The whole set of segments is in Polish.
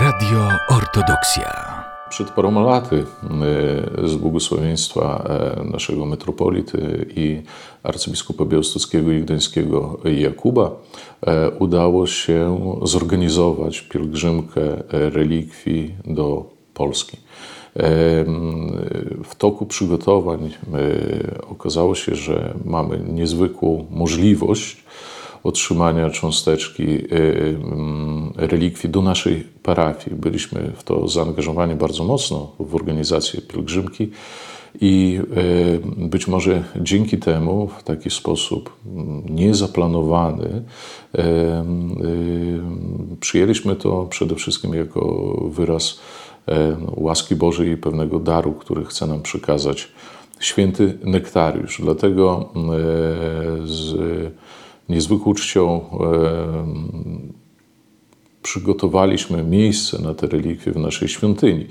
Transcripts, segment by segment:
Radio Ortodoksja. Przed paroma laty e, z błogosławieństwa e, naszego metropolity i arcybiskupa białostockiego i gdańskiego Jakuba e, udało się zorganizować pielgrzymkę relikwii do Polski. W toku przygotowań okazało się, że mamy niezwykłą możliwość otrzymania cząsteczki y, y, relikwii do naszej parafii. Byliśmy w to zaangażowani bardzo mocno w organizację pielgrzymki i y, być może dzięki temu w taki sposób niezaplanowany przyjęliśmy to przede wszystkim jako wyraz no, łaski Bożej i pewnego daru, który chce nam przekazać święty nektariusz. Dlatego z niezwykłą uczcią przygotowaliśmy miejsce na te relikwie w naszej świątyni.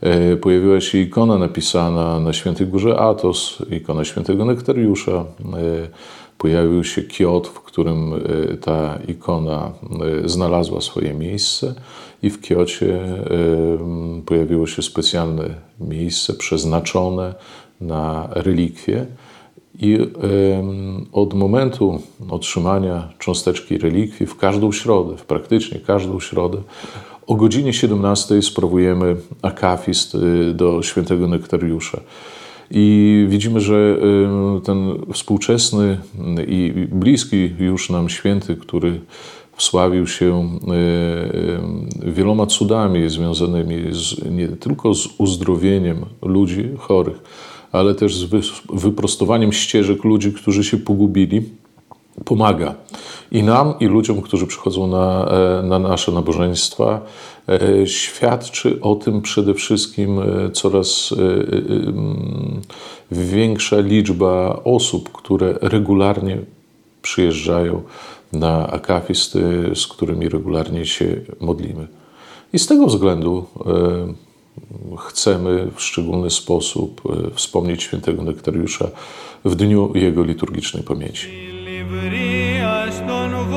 E, pojawiła się ikona napisana na Świętej Górze Atos, ikona świętego Nektariusza. E, pojawił się kiot, w którym e, ta ikona znalazła swoje miejsce i w kiocie pojawiło się specjalne miejsce przeznaczone na relikwie. I od momentu otrzymania cząsteczki relikwii w każdą środę, w praktycznie każdą środę, o godzinie 17 sprawujemy akafist y, do świętego Nektariusza. I widzimy, że ten współczesny i bliski już nam święty, który wsławił się wieloma cudami związanymi z, nie tylko z uzdrowieniem ludzi chorych, ale też z wyprostowaniem ścieżek ludzi, którzy się pogubili, pomaga. I nam, i ludziom, którzy przychodzą na, e, na nasze nabożeństwa, e, świadczy o tym przede wszystkim e, coraz większa liczba osób, które regularnie przyjeżdżają na akafisty, z którymi regularnie się modlimy. I z tego względu chcemy w szczególny sposób e, wspomnieć świętego Nektariusza w dniu jego liturgicznej pamięci. Nektarion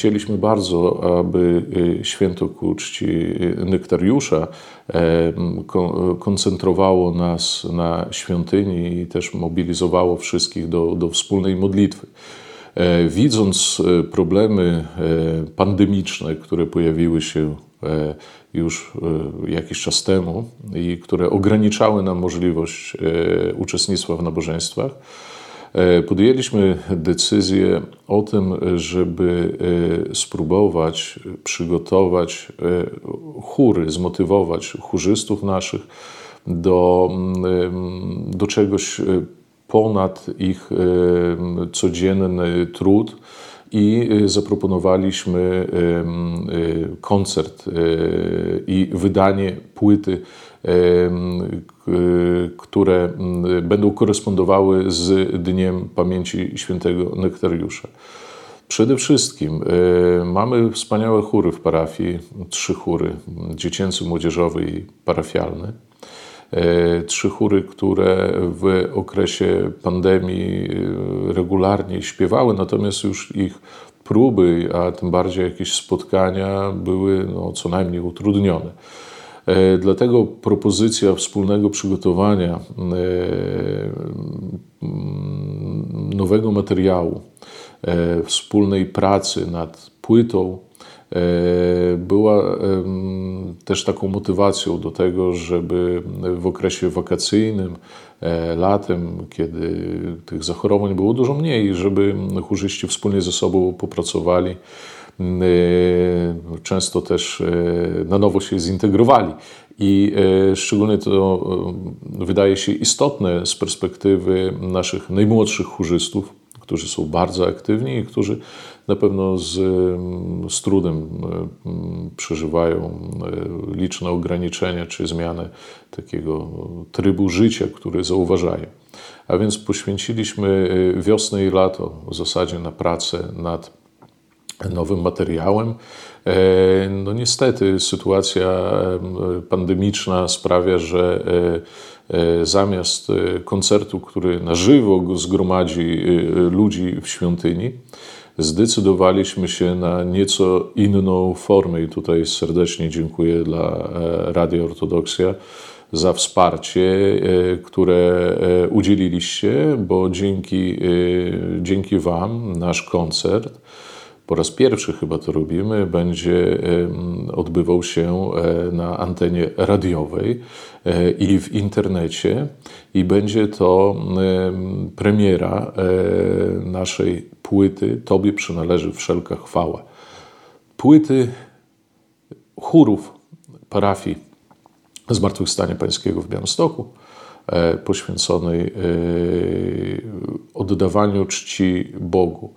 Chcieliśmy bardzo, aby święto ku czci Nektariusza koncentrowało nas na świątyni i też mobilizowało wszystkich do, do wspólnej modlitwy. E, widząc e, problemy e, pandemiczne, które pojawiły się już jakiś czas temu i które ograniczały nam możliwość uczestnictwa w nabożeństwach, E, podjęliśmy decyzję o tym, żeby e, spróbować przygotować e, chóry, zmotywować chórzystów naszych do, mm, do czegoś ponad ich codzienny trud i zaproponowaliśmy koncert i wydanie płyty które będą korespondowały z Dniem Pamięci Świętego Nektariusza. Przede wszystkim mamy wspaniałe chóry w parafii, trzy chóry, dziecięcy, młodzieżowy i parafialny. Trzy chóry, które w okresie pandemii regularnie śpiewały, natomiast już ich próby, a tym bardziej jakieś spotkania były no, co najmniej utrudnione. E, dlatego propozycja wspólnego przygotowania e, nowego materiału, e, wspólnej pracy nad płytą była też taką motywacją do tego, żeby w okresie wakacyjnym, latem, kiedy tych zachorowań było dużo mniej, żeby chórzyści wspólnie ze sobą popracowali często też y, na nowo się zintegrowali. I y, szczególnie to wydaje się istotne z perspektywy naszych najmłodszych chórzystów, którzy są bardzo aktywni i którzy na pewno z, z trudem przeżywają liczne ograniczenia czy zmianę takiego trybu życia, który zauważają. A więc poświęciliśmy wiosnę i lato w zasadzie na pracę nad nowym materiałem. E, no niestety sytuacja pandemiczna sprawia, że e, e, zamiast koncertu, który na żywo zgromadzi ludzi w świątyni, zdecydowaliśmy się na nieco inną formę i tutaj serdecznie dziękuję dla Radia Ortodoksja za wsparcie, które udzieliliście, bo dzięki, dzięki Wam nasz koncert po raz pierwszy chyba to robimy, będzie odbywał się e, na antenie radiowej e, i w internecie i będzie to premiera e, naszej płyty Tobie przynależy wszelka chwała. Płyty chórów parafii Zmartwychwstania Pańskiego w Białymstoku, poświęconej oddawaniu czci Bogu.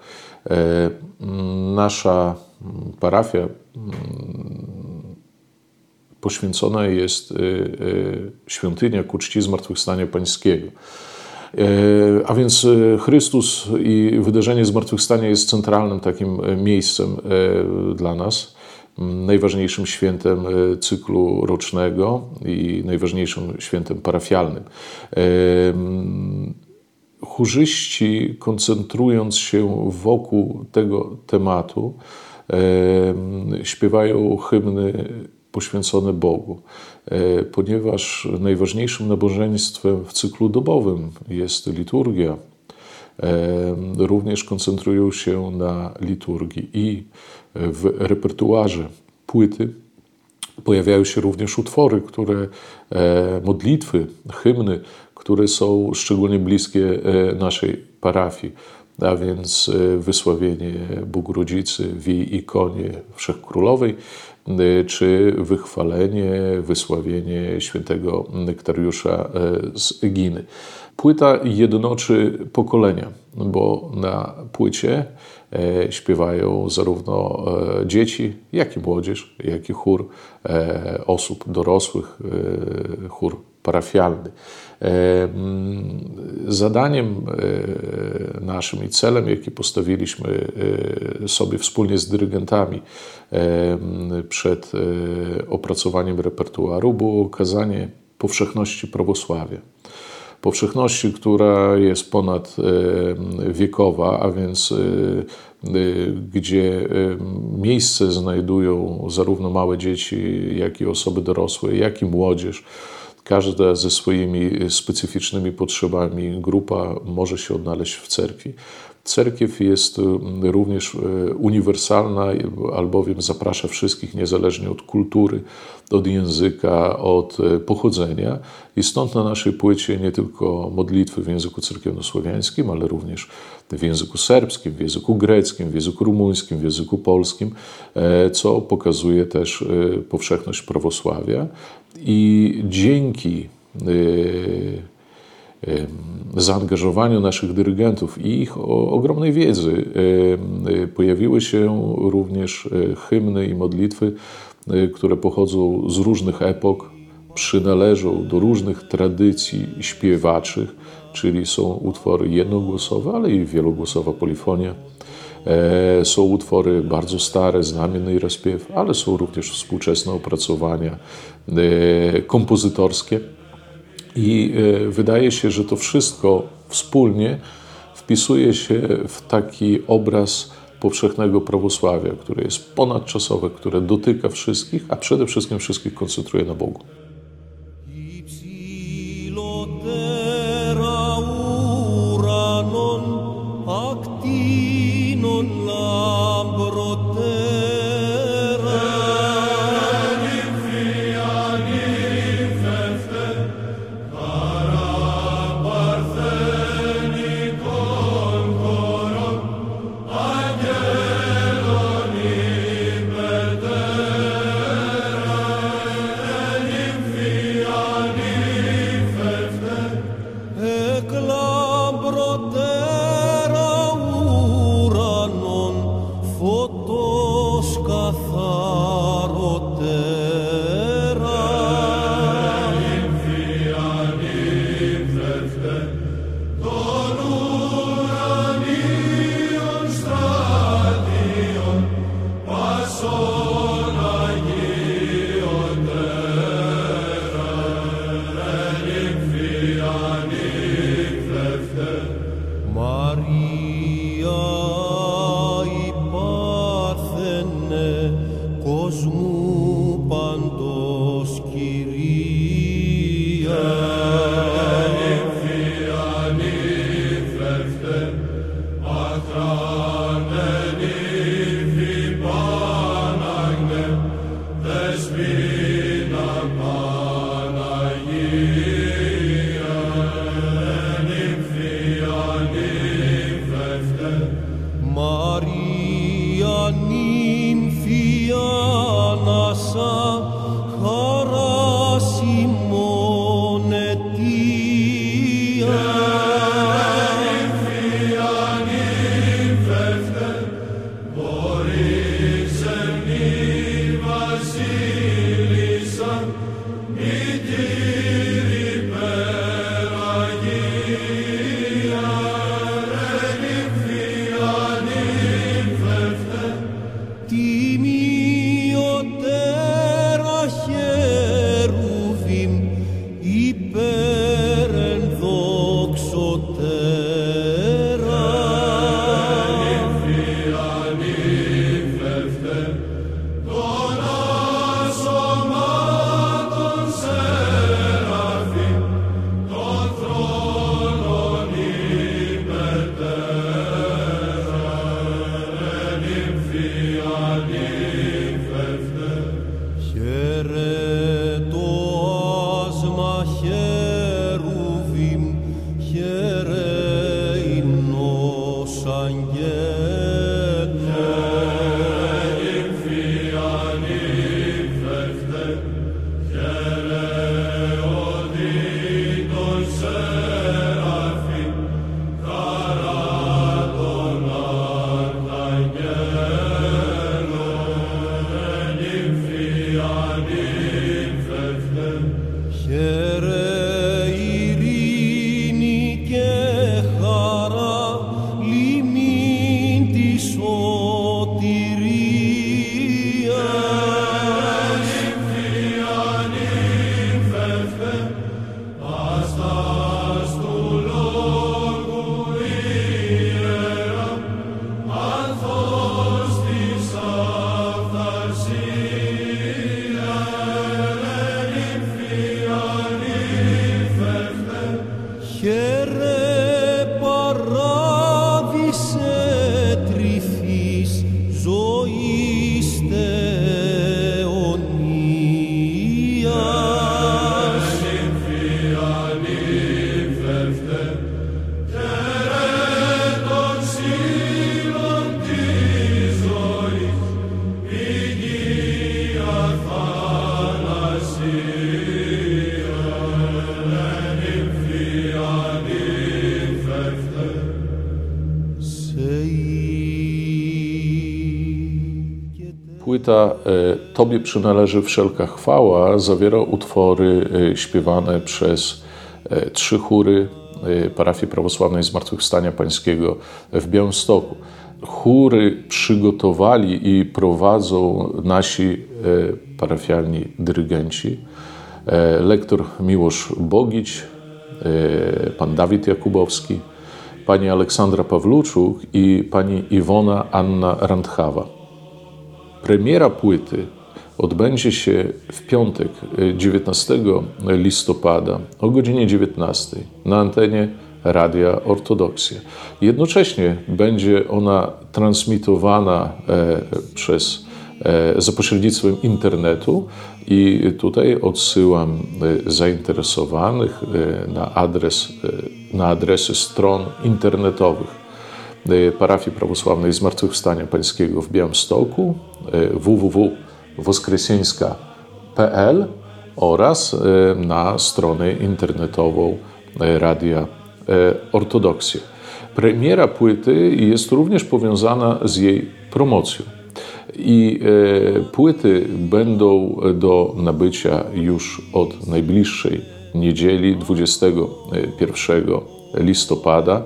E, nasza parafia mm, poświęcona jest e, e, świątynia ku czci Zmartwychwstania Pańskiego. A więc Chrystus i wydarzenie zmartwychwstania jest centralnym takim miejscem dla nas, najważniejszym świętem cyklu rocznego i najważniejszym świętem parafialnym chórzyści, koncentrując się wokół tego tematu, śpiewają hymny poświęcone Bogu, e, ponieważ najważniejszym nabożeństwem w cyklu dobowym jest liturgia. Również koncentrują się na liturgii i w repertuarze płyty pojawiają się również utwory, które e, modlitwy, hymny, które są szczególnie bliskie e, naszej parafii, a więc e, wysławienie Bogu Rodzicy w jej ikonie Wszechkrólowej, e, czy wychwalenie, wysławienie świętego Nektariusza z Eginy. Płyta jednoczy pokolenia, bo na płycie śpiewają zarówno dzieci, jak i młodzież, jak i chór osób dorosłych, chór parafialny. E, zadaniem e, naszym i celem, jaki postawiliśmy e, sobie wspólnie z dyrygentami przed opracowaniem repertuaru, było okazanie powszechności prawosławia. Powszechności, która jest ponad wiekowa, a więc gdzie miejsce znajdują zarówno małe dzieci, jak i osoby dorosłe, jak i młodzież Każda ze swoimi specyficznymi potrzebami grupa może się odnaleźć w cerkwi. Cerkiew jest mm, również e, uniwersalna, albowiem zaprasza wszystkich, niezależnie od kultury, od języka, od e, pochodzenia. I stąd na naszej płycie nie tylko modlitwy w języku cerkiewnosłowiańskim, ale również w języku serbskim, w języku greckim, w języku rumuńskim, w języku polskim, e, co pokazuje też powszechność prawosławia. I dzięki zaangażowaniu naszych dyrygentów i ich ogromnej wiedzy pojawiły się również hymny i modlitwy, które pochodzą z różnych epok, przynależą do różnych tradycji śpiewaczych, czyli są utwory jednogłosowe, ale i wielogłosowa polifonia. E, są utwory bardzo stare, znamienne i rozpiew, ale są również współczesne opracowania kompozytorskie. I e, wydaje się, że to wszystko wspólnie wpisuje się w taki obraz powszechnego prawosławia, które jest ponadczasowe, które dotyka wszystkich, a przede wszystkim wszystkich koncentruje na Bogu. Płyta e, Tobie przynależy wszelka chwała zawiera utwory e, śpiewane przez e, trzy chóry parafii prawosławnej Zmartwychwstania Pańskiego w Białymstoku. Chóry przygotowali i prowadzą nasi parafialni dyrygenci. Lektor Miłosz Bogić, pan Dawid Jakubowski, pani Aleksandra Pawluczuk i pani Iwona Anna Randchawa. Premiera płyty odbędzie się w piątek 19 listopada o godzinie 19 na antenie Radia Ortodoksja. Jednocześnie będzie ona transmitowana e, przez e, za pośrednictwem internetu i tutaj odsyłam e, zainteresowanych na, adres, na adresy stron internetowych parafii prawosławnej Zmartwychwstania Pańskiego w Białymstoku www.woskresieńska.pl oraz na stronę internetową Radia Ortodoksję. Premiera płyty jest również powiązana z jej promocją. I płyty będą do nabycia już od najbliższej niedzieli 21 listopada.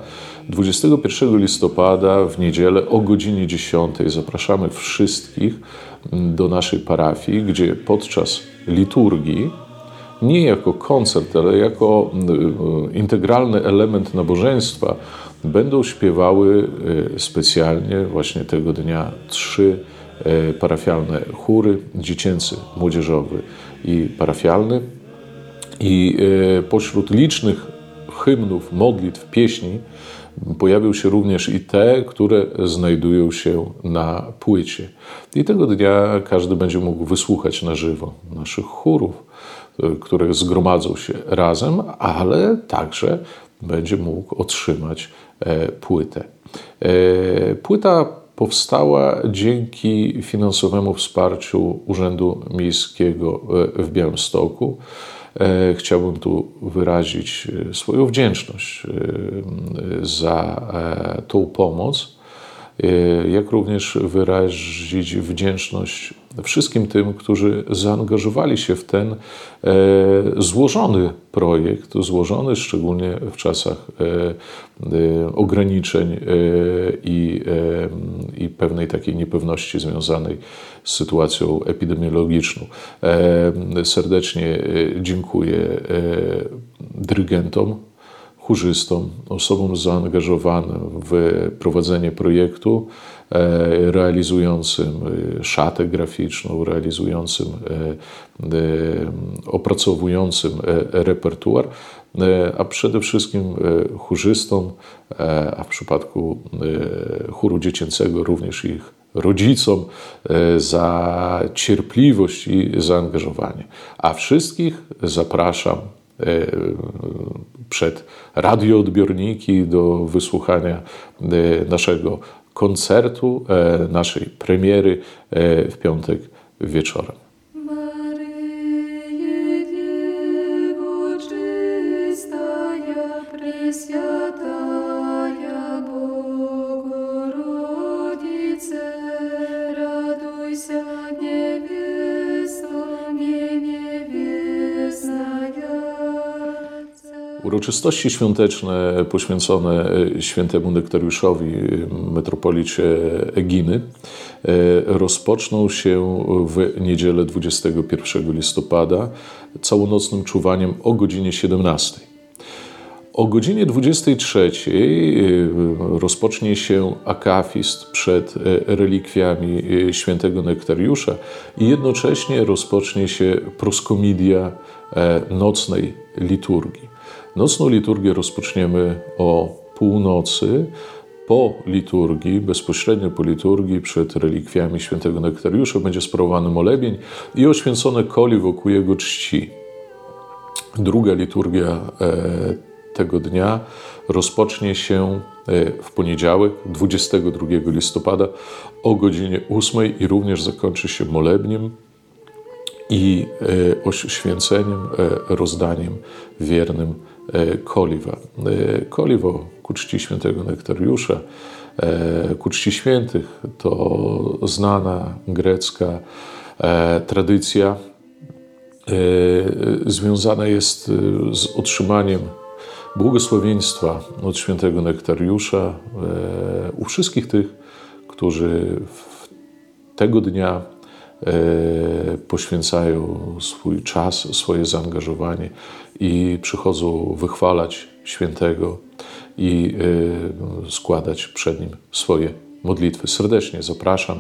21 listopada w niedzielę o godzinie 10 zapraszamy wszystkich do naszej parafii, gdzie podczas liturgii, nie jako koncert, ale jako integralny element nabożeństwa, będą śpiewały specjalnie właśnie tego dnia trzy parafialne chóry, dziecięcy, młodzieżowy i parafialny. I pośród licznych hymnów, modlitw, pieśni pojawią się również i te, które znajdują się na płycie. I tego dnia każdy będzie mógł wysłuchać na żywo naszych chórów, które zgromadzą się razem, ale także będzie mógł otrzymać płytę. Płyta powstała dzięki finansowemu wsparciu Urzędu Miejskiego w Białymstoku. Chciałbym tu wyrazić swoją wdzięczność za tą pomoc, jak również wyrazić wdzięczność wszystkim tym, którzy zaangażowali się w ten złożony projekt, złożony szczególnie w czasach ograniczeń i, i pewnej takiej niepewności związanej z sytuacją epidemiologiczną. Serdecznie dziękuję dyrygentom, chórzystom, osobom zaangażowanym w prowadzenie projektu, realizującym szatę graficzną, realizującym, opracowującym repertuar, a przede wszystkim chórzystom, a w przypadku chóru dziecięcego również ich rodzicom za cierpliwość i zaangażowanie. A wszystkich zapraszam przed radioodbiorniki do wysłuchania naszego koncertu, naszej premiery w piątek wieczorem. Uroczystości świąteczne poświęcone świętemu Nektariuszowi, metropolicie Eginy, e, rozpoczną się w niedzielę 21 listopada całonocnym czuwaniem o godzinie 17. O godzinie 23 e, rozpocznie się akafist przed e, relikwiami świętego Nektariusza i jednocześnie rozpocznie się proskomidia nocnej liturgii. Nocną liturgię rozpoczniemy o północy. Po liturgii, bezpośrednio po liturgii, przed relikwiami świętego Nektariusza będzie sprawowany molebień i oświęcone koli wokół jego czci. Druga liturgia tego dnia rozpocznie się w poniedziałek, 22 listopada o godzinie 8 i również zakończy się molebniem i oświęceniem, rozdaniem wiernym koliwa. Koliwo ku czci świętego Nektariusza, ku czci świętych to znana grecka tradycja związana jest z otrzymaniem błogosławieństwa od świętego Nektariusza u wszystkich tych, którzy tego dnia poświęcają swój czas, swoje zaangażowanie i przychodzą wychwalać świętego i y, składać przed Nim swoje modlitwy. Serdecznie zapraszam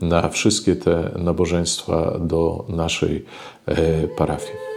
na wszystkie te nabożeństwa do naszej e, parafii.